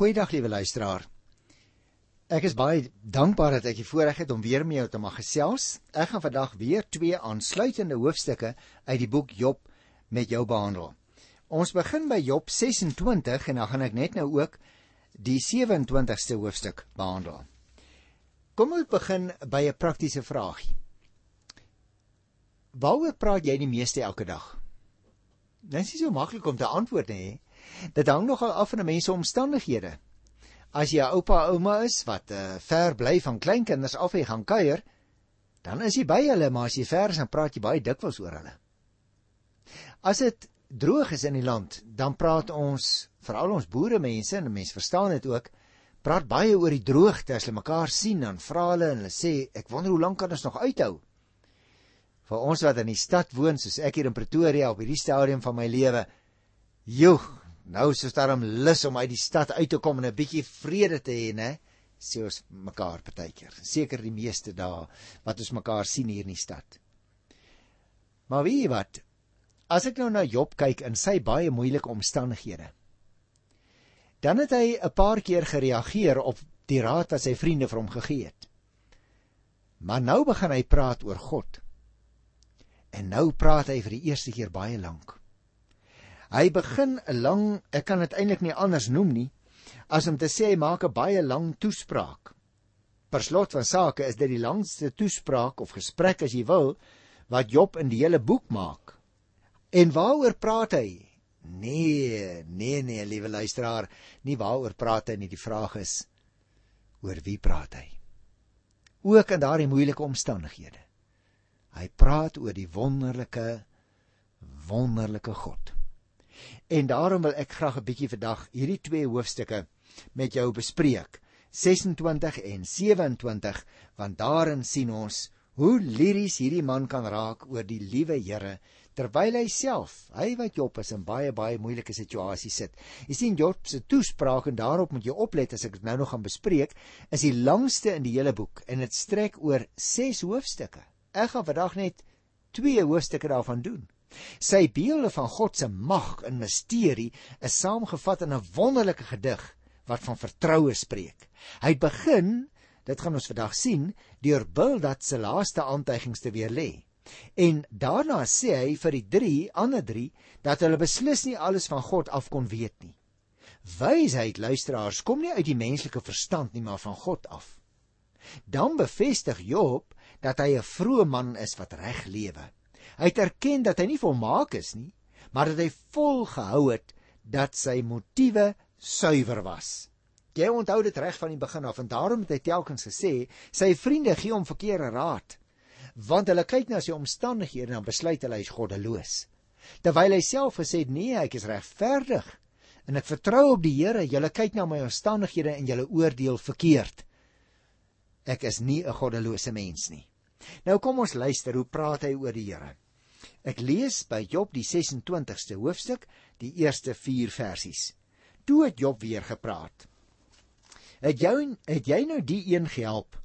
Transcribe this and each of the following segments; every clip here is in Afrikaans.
Goeiedag liewe luisteraar. Ek is baie dankbaar dat ek die voorreg het om weer met jou te mag gesels. Ek gaan vandag weer twee aansluitende hoofstukke uit die boek Job met jou behandel. Ons begin by Job 26 en dan gaan ek net nou ook die 27ste hoofstuk behandel. Kom ons begin by 'n praktiese vraagie. Waaroor praat jy die meeste elke dag? Dit is nie so maklik om te antwoord nie. Dit hang nogal af van 'n mens se omstandighede. As jy oupa ouma is wat uh, ver bly van kleinkinders af en gaan kuier, dan is jy by hulle, maar as jy ver is, dan praat jy baie dikwels oor hulle. As dit droog is in die land, dan praat ons, veral ons boere mense en mense verstaan dit ook, praat baie oor die droogte as hulle mekaar sien dan vra hulle en hulle sê ek wonder hoe lank kan ons nog uithou? Vir ons wat in die stad woon soos ek hier in Pretoria op hierdie stadium van my lewe, joh, Nou is dit daarom lus om uit die stad uit te kom en 'n bietjie vrede te hê, né? Sê ons mekaar partykeer. Seker die meeste dae wat ons mekaar sien hier in die stad. Maar wie wat? As ek nou na Job kyk in sy baie moeilike omstandighede, dan het hy 'n paar keer gereageer op die raad wat sy vriende vir hom gegee het. Maar nou begin hy praat oor God. En nou praat hy vir die eerste keer baie lank. Hy begin 'n lang, ek kan dit eintlik nie anders noem nie, as om te sê hy maak 'n baie lang toespraak. Per slot van sake is dit die langste toespraak of gesprek as jy wil wat Job in die hele boek maak. En waaroor praat hy? Nee, nee nee, liewe luisteraar, nie waaroor praat hy nie, die vraag is oor wie praat hy? Ook in daardie moeilike omstandighede. Hy praat oor die wonderlike wonderlike God. En daarom wil ek graag 'n bietjie vandag hierdie twee hoofstukke met jou bespreek. 26 en 27 want daarin sien ons hoe liries hierdie man kan raak oor die liewe Here terwyl hy self, hy wat Job is in baie baie moeilike situasies sit. Jy sien Job se toespraak en daarop moet jy oplet as ek dit nou nog gaan bespreek, is die langste in die hele boek en dit strek oor 6 hoofstukke. Ek gaan vandag net 2 hoofstukke daarvan doen. Sy beelde van God se mag en misterie is saamgevat in 'n wonderlike gedig wat van vertroue spreek. Hy begin, dit gaan ons vandag sien, deur Bildad se laaste aantuigings te weerlê. En daarna sê hy vir die drie ander drie dat hulle beslis nie alles van God af kon weet nie. Wysheid luisteraars kom nie uit die menslike verstand nie, maar van God af. Dan bevestig Job dat hy 'n vrome man is wat reg lewe. Hy het erken dat hy nie volmaak is nie, maar dat hy volgehou het dat sy motiewe suiwer was. Jy onthou dit reg van die begin af en daarom het hy telkens gesê sy vriende gee hom verkeerde raad want hulle kyk na sy omstandighede en dan besluit hulle hy is goddeloos. Terwyl hy self gesê het nee, ek is regverdig en ek vertrou op die Here. Julle kyk na my omstandighede en julle oordeel verkeerd. Ek is nie 'n goddelose mens nie. Nou kom ons luister hoe praat hy oor die Here. Ek lees by Job die 26ste hoofstuk, die eerste 4 versies. Toe het Job weer gepraat. Het jy het jy nou die een gehelp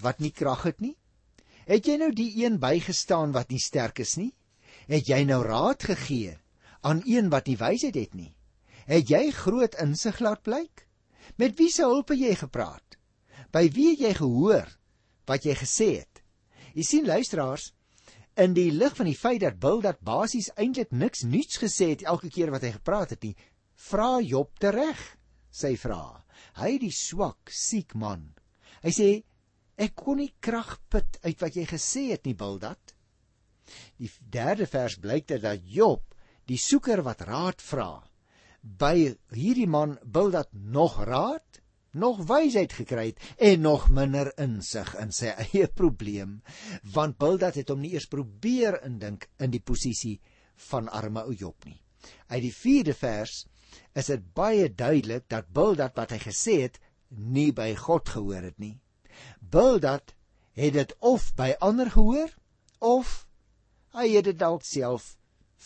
wat nie krag het nie? Het jy nou die een bygestaan wat nie sterk is nie? Het jy nou raad gegee aan een wat nie wysheid het nie? Het jy groot insig laat blyk? Met wie se hulp het jy gepraat? By wie het jy gehoor wat jy gesê het? Jy sien luisteraars, in die lig van die feit dat Bildad basies eintlik niks nuuts gesê het elke keer wat hy gepraat het nie, vra Job tereg sy vra. Hy die swak, siek man. Hy sê ek kon nie krag put uit wat jy gesê het nie, Bildad. Die derde vers blyk dit dat Job, die soeker wat raad vra, by hierdie man Bildad nog raad nog wysheid gekry het en nog minder insig in sy eie probleem want Bildad het hom nie eers probeer indink in die posisie van arme ou Job nie. Uit die 4de vers is dit baie duidelik dat Bildad wat hy gesê het nie by God gehoor het nie. Bildad het dit of by ander gehoor of hy het dit dalk self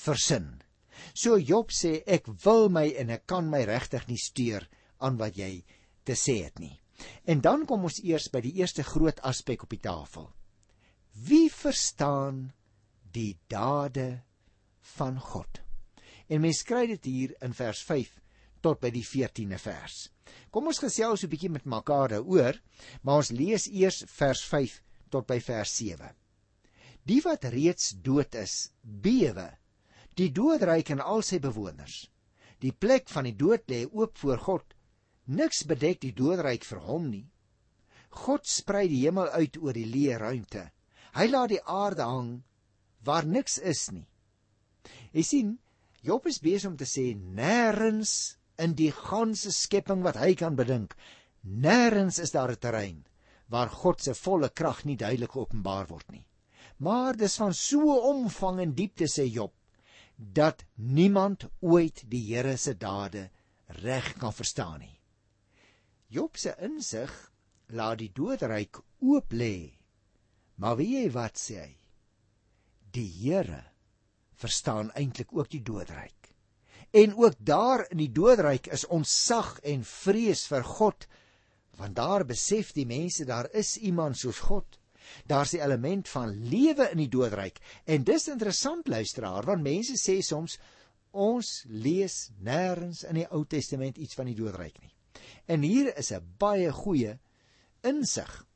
versin. So Job sê ek wil my en ek kan my regtig nie steur aan wat jy te sê het nie. En dan kom ons eers by die eerste groot aspek op die tafel. Wie verstaan die dade van God? En mens skryf dit hier in vers 5 tot by die 14de vers. Kom ons gesels 'n bietjie met mekaar daaroor, maar ons lees eers vers 5 tot by vers 7. Die wat reeds dood is, bewe, die doodryk en al sy bewoners. Die plek van die dood lê oop voor God. Niks bedek die doodryk vir hom nie. God sprei die hemel uit oor die leë ruimte. Hy laat die aarde hang waar niks is nie. Jy sien, Job is besig om te sê nêrens in die ganse skepping wat hy kan bedink, nêrens is daar 'n terrein waar God se volle krag nie duidelik geopenbaar word nie. Maar dis van so omvang en diepte sê Job dat niemand ooit die Here se dade reg kan verstaan nie. Job se insig laat die doodryk oop lê. Maar wie jy wat sê hy? Die Here verstaan eintlik ook die doodryk. En ook daar in die doodryk is ons sag en vrees vir God, want daar besef die mense daar is iemand soos God. Daar's 'n element van lewe in die doodryk. En dis interessant luisteraar, want mense sê soms ons lees nêrens in die Ou Testament iets van die doodryk nie. En hier is 'n baie goeie insig.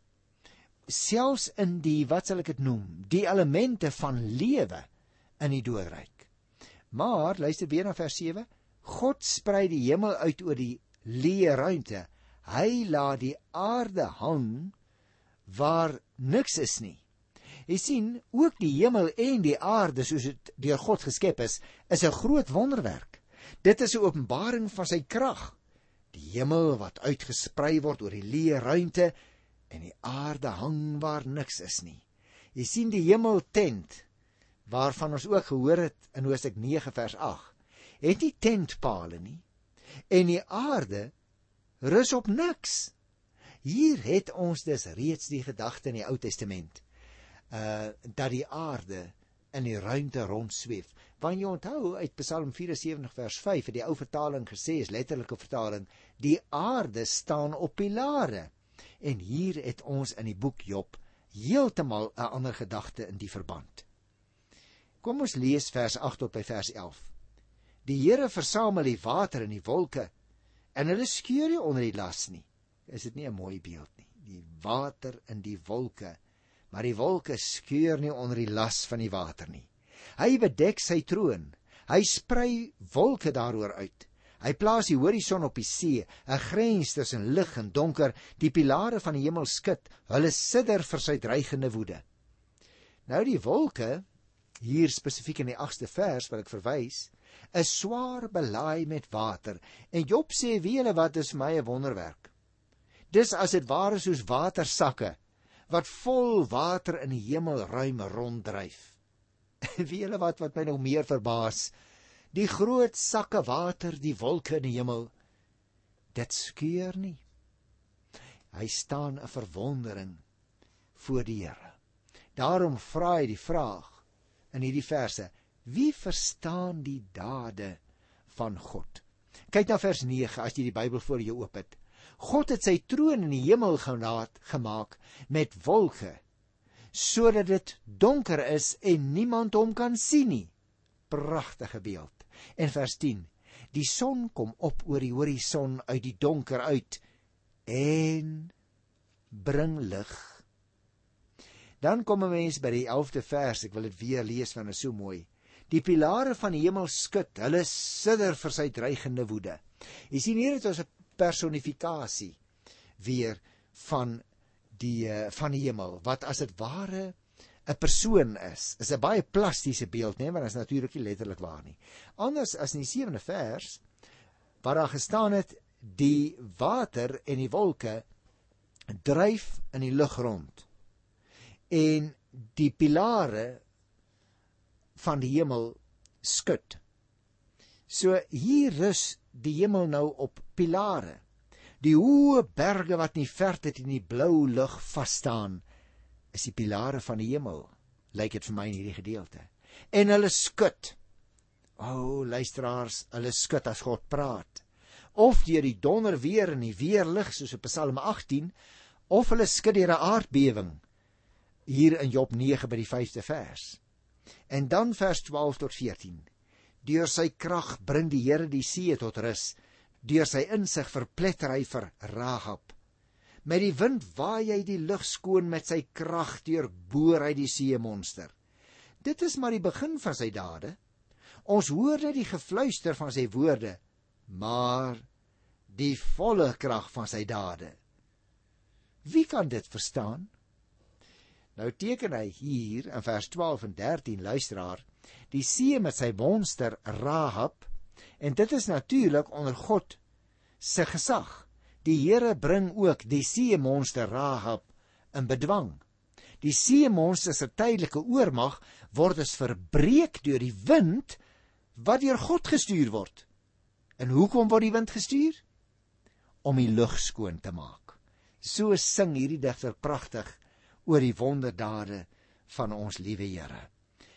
Selfs in die wat sal ek dit noem, die elemente van lewe in die doodryk. Maar luister weer na vers 7. God sprei die hemel uit oor die leë ruimte. Hy laat die aarde hang waar niks is nie. Jy sien, ook die hemel en die aarde soos dit deur God geskep is, is 'n groot wonderwerk. Dit is 'n openbaring van sy krag. Die hemel wat uitgesprei word oor die leë ruimte en die aarde hang waar niks is nie. Jy sien die hemel tent waarvan ons ook gehoor het in Hosea 9 vers 8, het nie tentpale nie en die aarde rus op niks. Hier het ons dus reeds die gedagte in die Ou Testament uh dat die aarde in die ruimte rondsweef. Want jy onthou uit Psalm 74 vers 5 het die ou vertaling gesê is letterlike vertaling, die aarde staan op pilare. En hier het ons in die boek Job heeltemal 'n ander gedagte in die verband. Kom ons lees vers 8 tot by vers 11. Die Here versamel die water in die wolke en hulle skeur nie onder die las nie. Is dit nie 'n mooi beeld nie? Die water in die wolke, maar die wolke skeur nie onder die las van die water nie. Hy bedek sy troon. Hy sprei wolke daaroor uit. Hy plaas die horison op die see, 'n grens tussen lig en donker. Die pilare van die hemel skud, hulle sidder vir sy dreigende woede. Nou die wolke hier spesifiek in die 8ste vers wat ek verwys, is swaar belaai met water. En Job sê: "Wie hulle wat is my 'n wonderwerk." Dis as dit ware soos watersakke wat vol water in die hemelruim ronddryf. Wie hulle wat wat my nog meer verbaas, die groot sakke water, die wolke in die hemel, dit skeur nie. Hy staan 'n verwondering voor die Here. Daarom vra hy die vraag: in hierdie verse. Wie verstaan die dade van God? Kyk na vers 9 as jy die Bybel voor jou oop het. God het sy troon in die hemel gelaat gemaak met wolke sodat dit donker is en niemand hom kan sien nie. Pragtige beeld. En vers 10. Die son kom op oor die horison uit die donker uit en bring lig Dan kom 'n mens by die 11de vers. Ek wil dit weer lees want dit is so mooi. Die pilare van die hemel skud, hulle sidder vir sy dreigende woede. Jy sien hier het ons 'n personifikasie weer van die eh, van die hemel wat as dit ware 'n persoon is. Is 'n baie plastiese beeld, nee, want dit is natuurlik nie letterlik waar nie. Anders as in die 7de vers waar daar gestaan het die water en die wolke dryf in die lug rond en die pilare van die hemel skud. So hier rus die hemel nou op pilare. Die hoë berge wat in die verte in die blou lug vas staan, is die pilare van die hemel. Lyk dit vir my in hierdie gedeelte. En hulle skud. O, oh, luisteraars, hulle skud as God praat. Of deur die donder weer en die weerlig soos op Psalm 18, of hulle skud deur 'n aardbewing hier in Job 9 by die 5de vers. En dan vers 12 tot 14. Deur sy krag bring die Here die see tot rus. Deur sy insig verpletter hy vir Rahab. Met die wind waai hy die lug skoon met sy krag deur boor hy die see monster. Dit is maar die begin van sy dade. Ons hoor net die gefluister van sy woorde, maar die volle krag van sy dade. Wie kan dit verstaan? Nou teken hy hier in vers 12 en 13 luisteraar die see met sy monster Rahab en dit is natuurlik onder God se gesag. Die Here bring ook die see monster Rahab in bedwang. Die see monster se tydelike oormag word as verbreek deur die wind wat deur God gestuur word. En hoekom word die wind gestuur? Om die lug skoon te maak. So sing hierdie digter pragtig oor die wonderdade van ons liewe Here.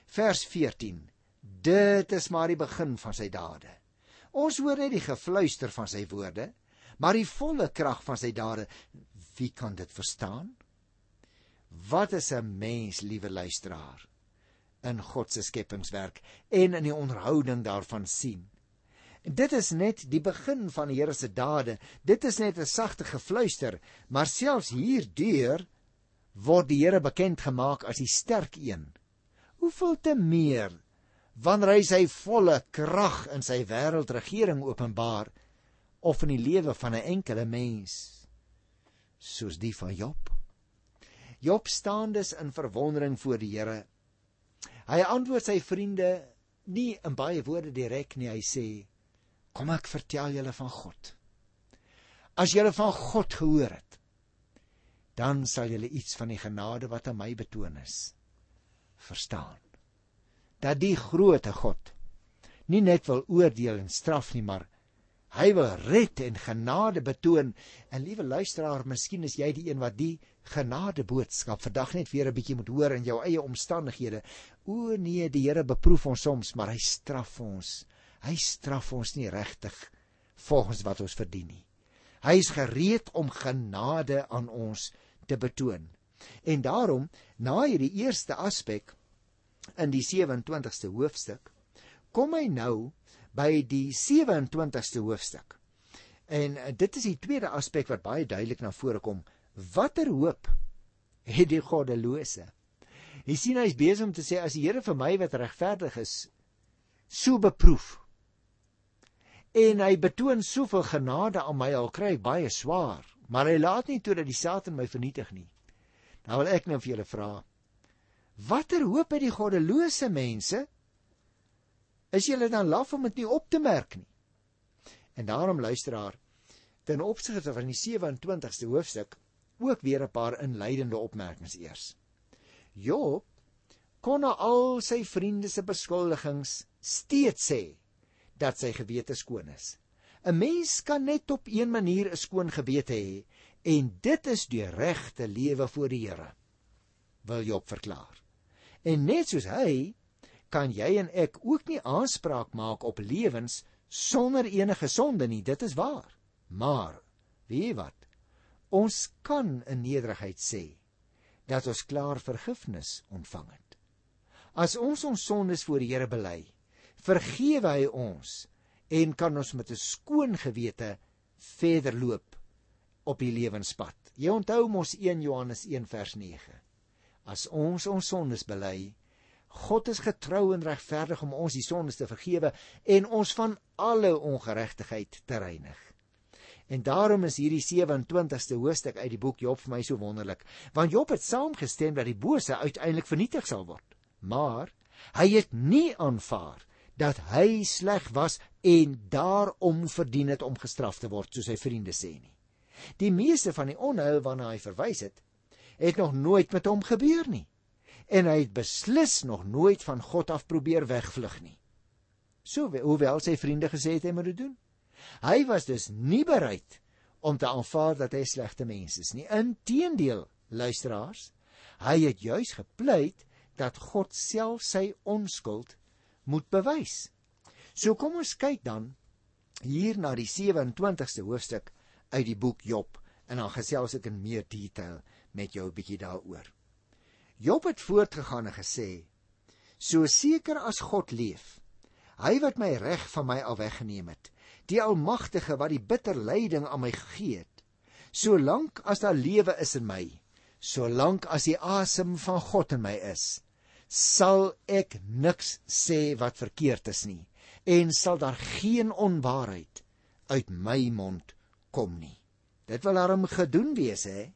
Vers 14. Dit is maar die begin van sy dade. Ons hoor net die gefluister van sy woorde, maar die volle krag van sy dade, wie kan dit verstaan? Wat is 'n mens, liewe luisteraar, in God se skepingswerk en in die onderhouding daarvan sien? Dit is net die begin van die Here se dade. Dit is net 'n sagte gefluister, maar selfs hierdeur word die Here bekend gemaak as die sterk een. Hoeveel te meer wanneer hy sy volle krag in sy wêreldregering openbaar of in die lewe van 'n enkele mens soos die van Job. Job staan dus in verwondering voor die Here. Hy antwoord sy vriende nie in baie woorde direk nie, hy sê: "Kom ek vertel julle van God. As julle van God gehoor het, dan sal julle iets van die genade wat aan my betoon is verstaan. Dat die groote God nie net wil oordeel en straf nie, maar Hy wil red en genade betoon. En liewe luisteraar, miskien is jy die een wat die genade boodskap vandag net weer 'n bietjie moet hoor in jou eie omstandighede. O nee, die Here beproef ons soms, maar hy straf ons. Hy straf ons nie regtig volgens wat ons verdien nie. Hy is gereed om genade aan ons te betoon. En daarom, na hierdie eerste aspek in die 27ste hoofstuk, kom hy nou by die 27ste hoofstuk. En eh, dit is die tweede aspek wat baie duidelik na vore kom. Watter hoop het die goddelose? Jy sien hy's besig om te sê as die Here vir my wat regverdig is, so beproef. En hy betoon soveel genade aan my al kry baie swaar, maar hy laat nie toe dat die Satan my vernietig nie. Nou wil ek nou vir julle vra, watter hoop het die goddelose mense? is julle dan laf om dit nie op te merk nie. En daarom luisteraar, ten opsigte van die 27ste hoofstuk ook weer 'n paar inleidende opmerkings eers. Job kon al sy vriende se beskuldigings steeds sê dat sy gewete skoon is. 'n Mens kan net op een manier 'n skoon gewete hê en dit is deur regte lewe voor die Here. Wil Job verklaar. En net soos hy kan jy en ek ook nie aanspraak maak op lewens sonder enige sonde nie, dit is waar. Maar weet jy wat? Ons kan in nederigheid sê dat ons klaar vergifnis ontvang het. As ons ons sondes voor die Here bely, vergewe hy ons en kan ons met 'n skoon gewete verder loop op die lewenspad. Jy onthou mos 1 Johannes 1 vers 9. As ons ons sondes bely, God is getrou en regverdig om ons die sondes te vergewe en ons van alle ongeregtigheid te reinig. En daarom is hierdie 27ste hoofstuk uit die boek Job vir my so wonderlik, want Job het saamgestem dat die bose uiteindelik vernietig sal word. Maar hy het nie aanvaar dat hy sleg was en daarom verdien het om gestraf te word, soos sy vriende sê nie. Die meeste van die onheil waarna hy verwys het, het nog nooit met hom gebeur nie en hy het beslis nog nooit van God af probeer wegvlug nie. So hoewel sy vriende gesê het hy moet dit doen. Hy was dus nie bereid om te aanvaar dat hy slegte mens is nie. Inteendeel, luisteraars, hy het juis gepleit dat God self sy onskuld moet bewys. So kom ons kyk dan hier na die 27ste hoofstuk uit die boek Job en dan gesels ek in meer detail met jou 'n bietjie daaroor. Job het voortgegaan en gesê: "So seker as God leef, hy wat my reg van my al weggeneem het, die Almagtige wat die bitter lyding aan my gegee het. Solank as daar lewe is in my, solank as die asem van God in my is, sal ek niks sê wat verkeerd is nie en sal daar geen onwaarheid uit my mond kom nie. Dit wil daarom gedoen wees hè.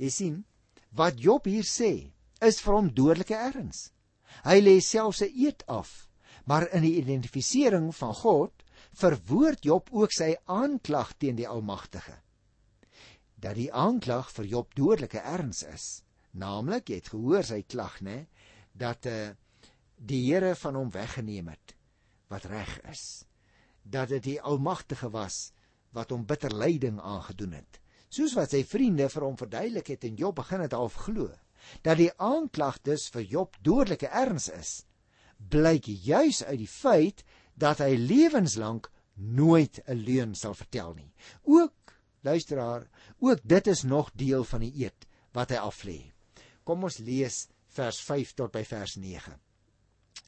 Jy sien, wat Job hier sê, is vir hom dodelike erns. Hy lê selfs 'n eed af, maar in die identifisering van God verwoord Job ook sy aanklag teen die Almagtige. Dat die aanklag vir Job dodelike erns is, naamlik jy het gehoor sy klag nê, dat uh, die Here van hom weggeneem het wat reg is. Dat dit die Almagtige was wat hom bitter lyding aangedoen het. Soos wat sy vriende vir hom verduidelik het en Job begin het half glo dat die aanklag dus vir Job dodelike erns is, blyk juis uit die feit dat hy lewenslank nooit 'n leuen sal vertel nie. Ook luisteraar, ook dit is nog deel van die eed wat hy aflê. Kom ons lees vers 5 tot by vers 9.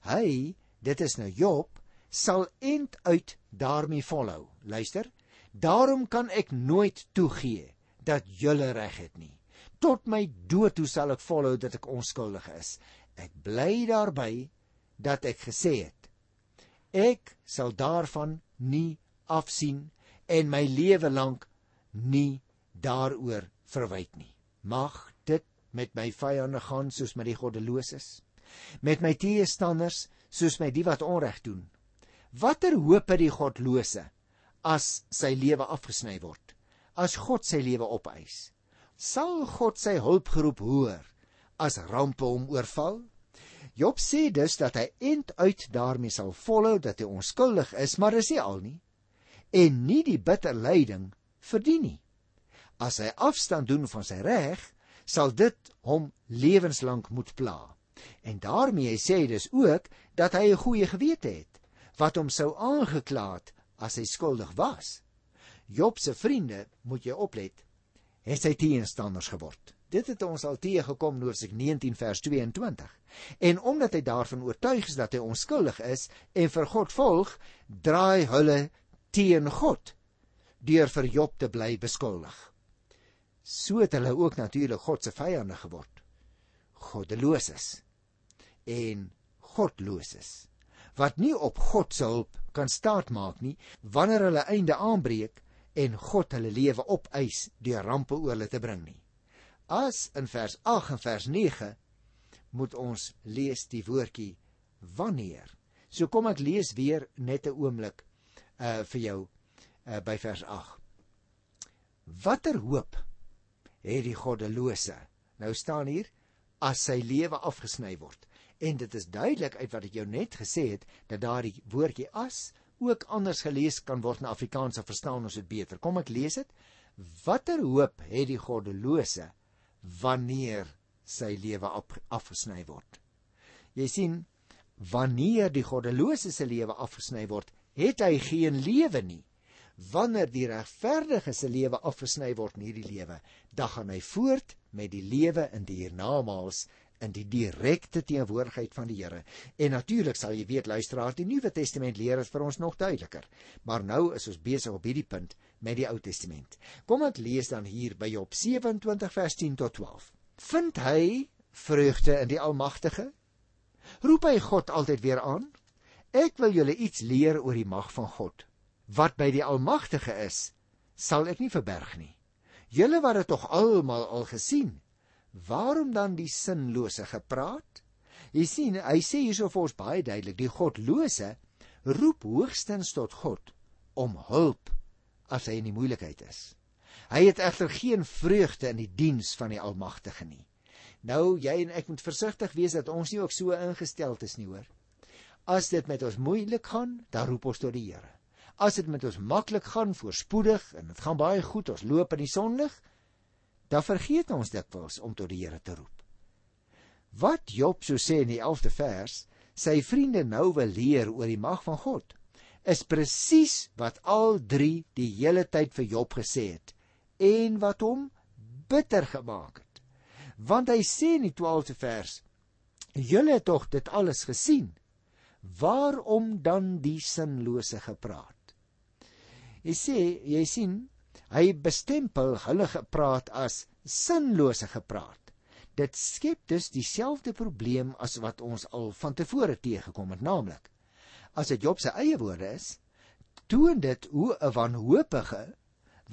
Hy, dit is nou Job, sal end uit daarmee volhou. Luister, daarom kan ek nooit toegee dat julle reg het nie. Tot my dood toe sal ek volhou dat ek onskuldig is. Ek bly daarby dat ek gesê het Ek sal daarvan nie afsien en my lewe lank nie daaroor verwyd nie. Mag met my vyande gaan soos met die goddeloses, met my teestanders soos met die wat onreg doen. Watter hoop het die godlose as sy lewe afgesny word? As God sy lewe opeis, sal God sy hulpgeroep hoor as rampe hom oorval? Job sê dus dat hy end uit daarmee sal volhou dat hy onskuldig is, maar dis nie al nie en nie die bitter lyding verdien nie. As hy afstand doen van sy reg, sal dit hom lewenslank moet pla. En daarmee sê hy dus ook dat hy 'n goeie gewete het wat hom sou aangekla het as hy skuldig was. Job se vriende, moet jy oplet, het sy teenstanders geword. Dit het ons al teëgekom in Hoofstuk 19 vers 22. En omdat hy daarvan oortuig is dat hy onskuldig is en vir God volg, draai hulle teen God deur vir Job te bly beskuldig. So het hulle ook natuurlik God se vyande geword. Goddeloses en godloses wat nie op God se hulp kan staatmaak nie wanneer hulle einde aanbreek en God hulle lewe opeis deur rampe oor hulle te bring nie. As in vers 8 en vers 9 moet ons lees die woordjie wanneer. So kom ek lees weer net 'n oomblik uh vir jou uh by vers 8. Watter hoop het die goddelose? Nou staan hier as sy lewe afgesny word. En dit is duidelik uit wat ek jou net gesê het dat daardie woordjie as ook anders gelees kan word in Afrikaans of verstaan ons dit beter. Kom ek lees dit. Watter hoop het die goddelose? wanneer sy lewe afgesny word. Jy sien, wanneer die goddelose se lewe afgesny word, het hy geen lewe nie. Wanneer die regverdige se lewe afgesny word in hierdie lewe, dan gaan hy voort met die lewe in die hiernamaals in die direkte teenwoordigheid van die Here. En natuurlik sal jy weet luisteraar, die Nuwe Testament leer dit vir ons nog duideliker. Maar nou is ons besig op hierdie punt met die Ou Testament. Kom ek lees dan hier by Job 27 vers 10 tot 12. Vind hy vreugde in die Almagtige? Roep hy God altyd weer aan? Ek wil julle iets leer oor die mag van God. Wat by die Almagtige is, sal ek nie verberg nie. Julle wat dit tog almal al gesien, Waarom dan die sinlose gepraat? Jy sien, hy sê hierso vir ons baie duidelik, die godlose roep hoogstens tot God om hulp as hy in die moeilikheid is. Hy het egter geen vreugde in die diens van die Almagtige nie. Nou jy en ek moet versigtig wees dat ons nie ook so ingestel is nie, hoor. As dit met ons moeilik gaan, dan roep ons tot die Here. As dit met ons maklik gaan, voorspoedig en dit gaan baie goed, ons loop in die sonlig, dan vergeet ons dikwels om tot die Here te roep. Wat Job so sê in die 11de vers, sy vriende nou wil leer oor die mag van God, is presies wat al drie die hele tyd vir Job gesê het en wat hom bitter gemaak het. Want hy sê in die 12de vers: "Julle het tog dit alles gesien. Waarom dan die sinlose gepraat?" Jy sê, jy sien, hy bestempel hulle gepraat as sinlose gepraat. Dit skep dus dieselfde probleem as wat ons al van tevore teëgekom het, naamlik as dit Job se eie woorde is, toon dit hoe 'n wanhoopige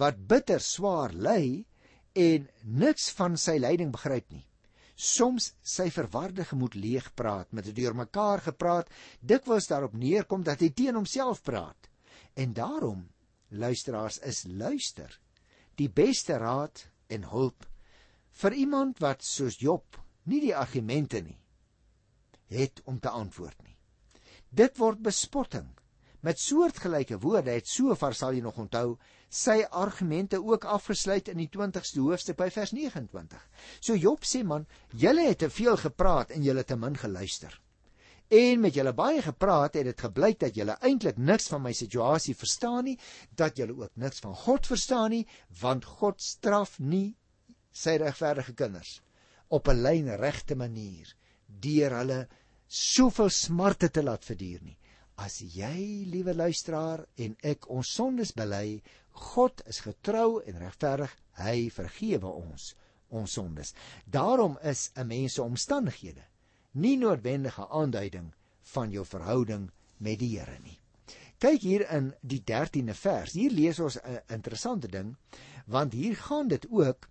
wat bitter swaar ly en niks van sy lyding begryp nie. Soms sy verwarde gemoed leeg praat met 'n deurmekaar gepraat, dikwels daarop neerkom dat hy teen homself praat. En daarom, luisteraars, is luister die beste raad en hulp vir iemand wat soos Job nie die argumente nie het om te antwoord nie. Dit word bespotting. Met soortgelyke woorde het sover sal jy nog onthou sy argumente ook afgesluit in die 20ste hoofstuk by vers 29. So Job sê man, julle het te veel gepraat en julle te min geluister. En met julle baie gepraat het dit gebleik dat julle eintlik niks van my situasie verstaan nie, dat julle ook niks van God verstaan nie, want God straf nie sy regverdige kinders op 'n lynregte manier deur hulle soveel smarte te laat verduur nie. As jy, liewe luisteraar, en ek ons sondes bely, God is getrou en regverdig, hy vergewe ons ons sondes. Daarom is 'n mens se omstandighede nie noodwendige aanduiding van jou verhouding met die Here nie. Kyk hier in die 13de vers. Hier lees ons 'n interessante ding want hier gaan dit ook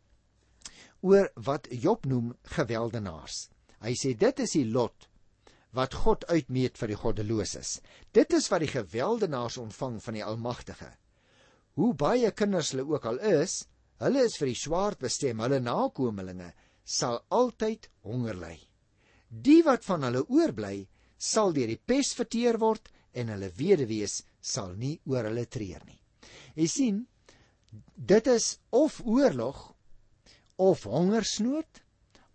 oor wat Job noem geweldenaars. Hy sê dit is die lot wat God uitmeet vir die goddeloses. Dit is wat die geweldenaars ontvang van die Almagtige. Hoe baie kinders hulle ook al is, hulle is vir die swaard bestem. Hulle nakommelinge sal altyd honger ly. Die wat van hulle oorbly, sal deur die pes verteer word en hulle weduwees sal nie oor hulle treur nie. Jy sien, dit is of oorlog of hongersnood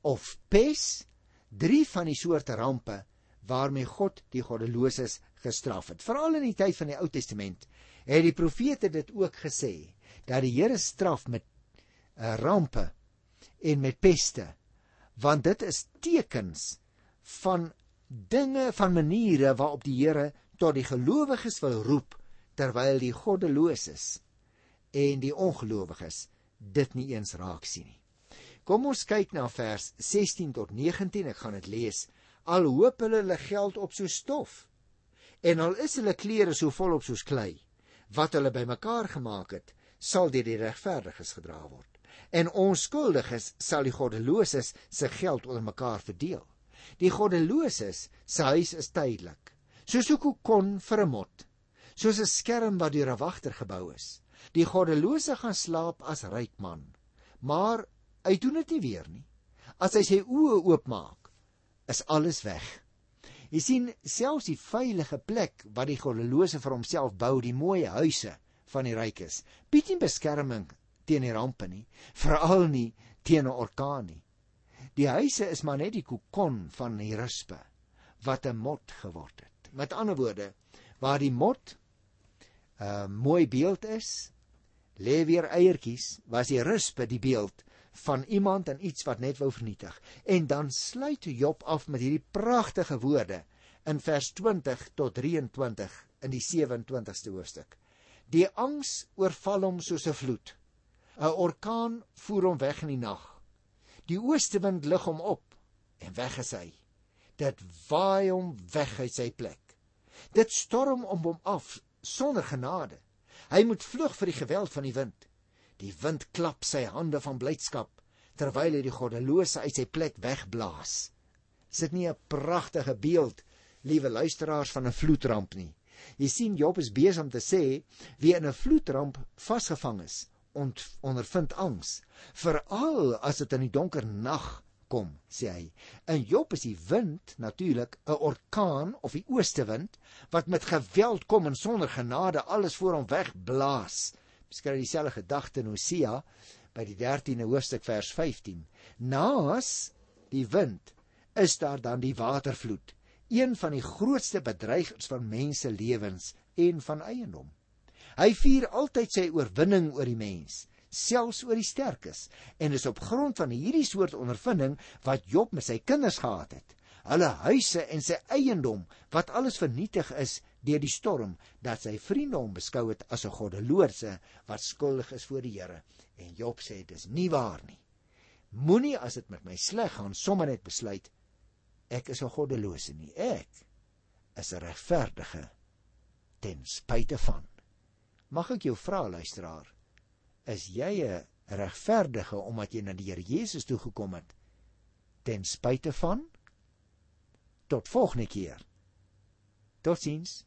of pes, drie van die soorte rampe waarmee God die goddeloses gestraf het. Veral in die tyd van die Ou Testament het die profete dit ook gesê dat die Here straf met uh, rampe en met peste want dit is tekens van dinge van maniere waarop die Here tot die gelowiges wil roep terwyl die goddeloses en die ongelowiges dit nie eens raak sien nie. Kom ons kyk na vers 16 tot 19. Ek gaan dit lees al hoop hulle hulle geld op so stof en al is hulle klere so volop soos klei wat hulle bymekaar gemaak het sal deur die regverdiges gedra word en onskuldiges sal die goddeloses se geld onder mekaar verdeel die goddeloses se huis is tydelik. Soos 'n kokon vir 'n mot. Soos 'n skerm wat deur 'n wagter gebou is. Die goddelose gaan slaap as ryk man. Maar hy doen dit nie weer nie. As hy sy oë oopmaak is alles weg. Jy sien selfs die veilige plek wat die goddelose vir homself bou, die mooi huise van die rykes, bied nie beskerming teen die rampe nie, veral nie teen 'n orkaan nie. Die huise is maar net die kokon van die rispe wat 'n mot geword het. Met ander woorde, waar die mot 'n uh, mooi beeld is, lê weer eiertjies, was die rispe die beeld van iemand en iets wat net wou vernietig. En dan sluit Job af met hierdie pragtige woorde in vers 20 tot 23 in die 27ste hoofstuk. Die angs oorval hom soos 'n vloed. 'n Orkaan voer hom weg in die nag. Die oostewind lig hom op en weg is hy. Dit waai hom weg uit sy plek. Dit storm om hom af sonder genade. Hy moet vlug vir die geweld van die wind. Die wind klap sy hande van blydskap terwyl hy die goddelose uit sy plek wegblaas. Is dit nie 'n pragtige beeld, liewe luisteraars van 'n vloedramp nie? Jy sien Job is besig om te sê wie in 'n vloedramp vasgevang is, ondervind angs, veral as dit in die donker nag kom, sê hy. In Job is die wind natuurlik 'n orkaan of die oostewind wat met geweld kom en sonder genade alles voor hom wegblaas skryf dieselfde gedagte in Hosea by die 13de hoofstuk vers 15. Naas die wind is daar dan die watervloed, een van die grootste bedreigers van mense lewens en van eiendom. Hy vier altyd sy oorwinning oor die mens, selfs oor die sterkes, en is op grond van hierdie soort ondervinding wat Job met sy kinders gehad het, hulle huise en sy eiendom wat alles vernietig is deur die storm dat sy vriende hom beskou het as 'n goddelose wat skuldig is voor die Here. En Job sê dis nie waar nie. Moenie as dit met my sleg gaan sommer net besluit ek is 'n goddelose nie. Ek is 'n regverdige ten spyte van. Mag ek jou vra luisteraar, is jy 'n regverdige omdat jy na die Here Jesus toe gekom het ten spyte van tot volgende keer. Totsiens.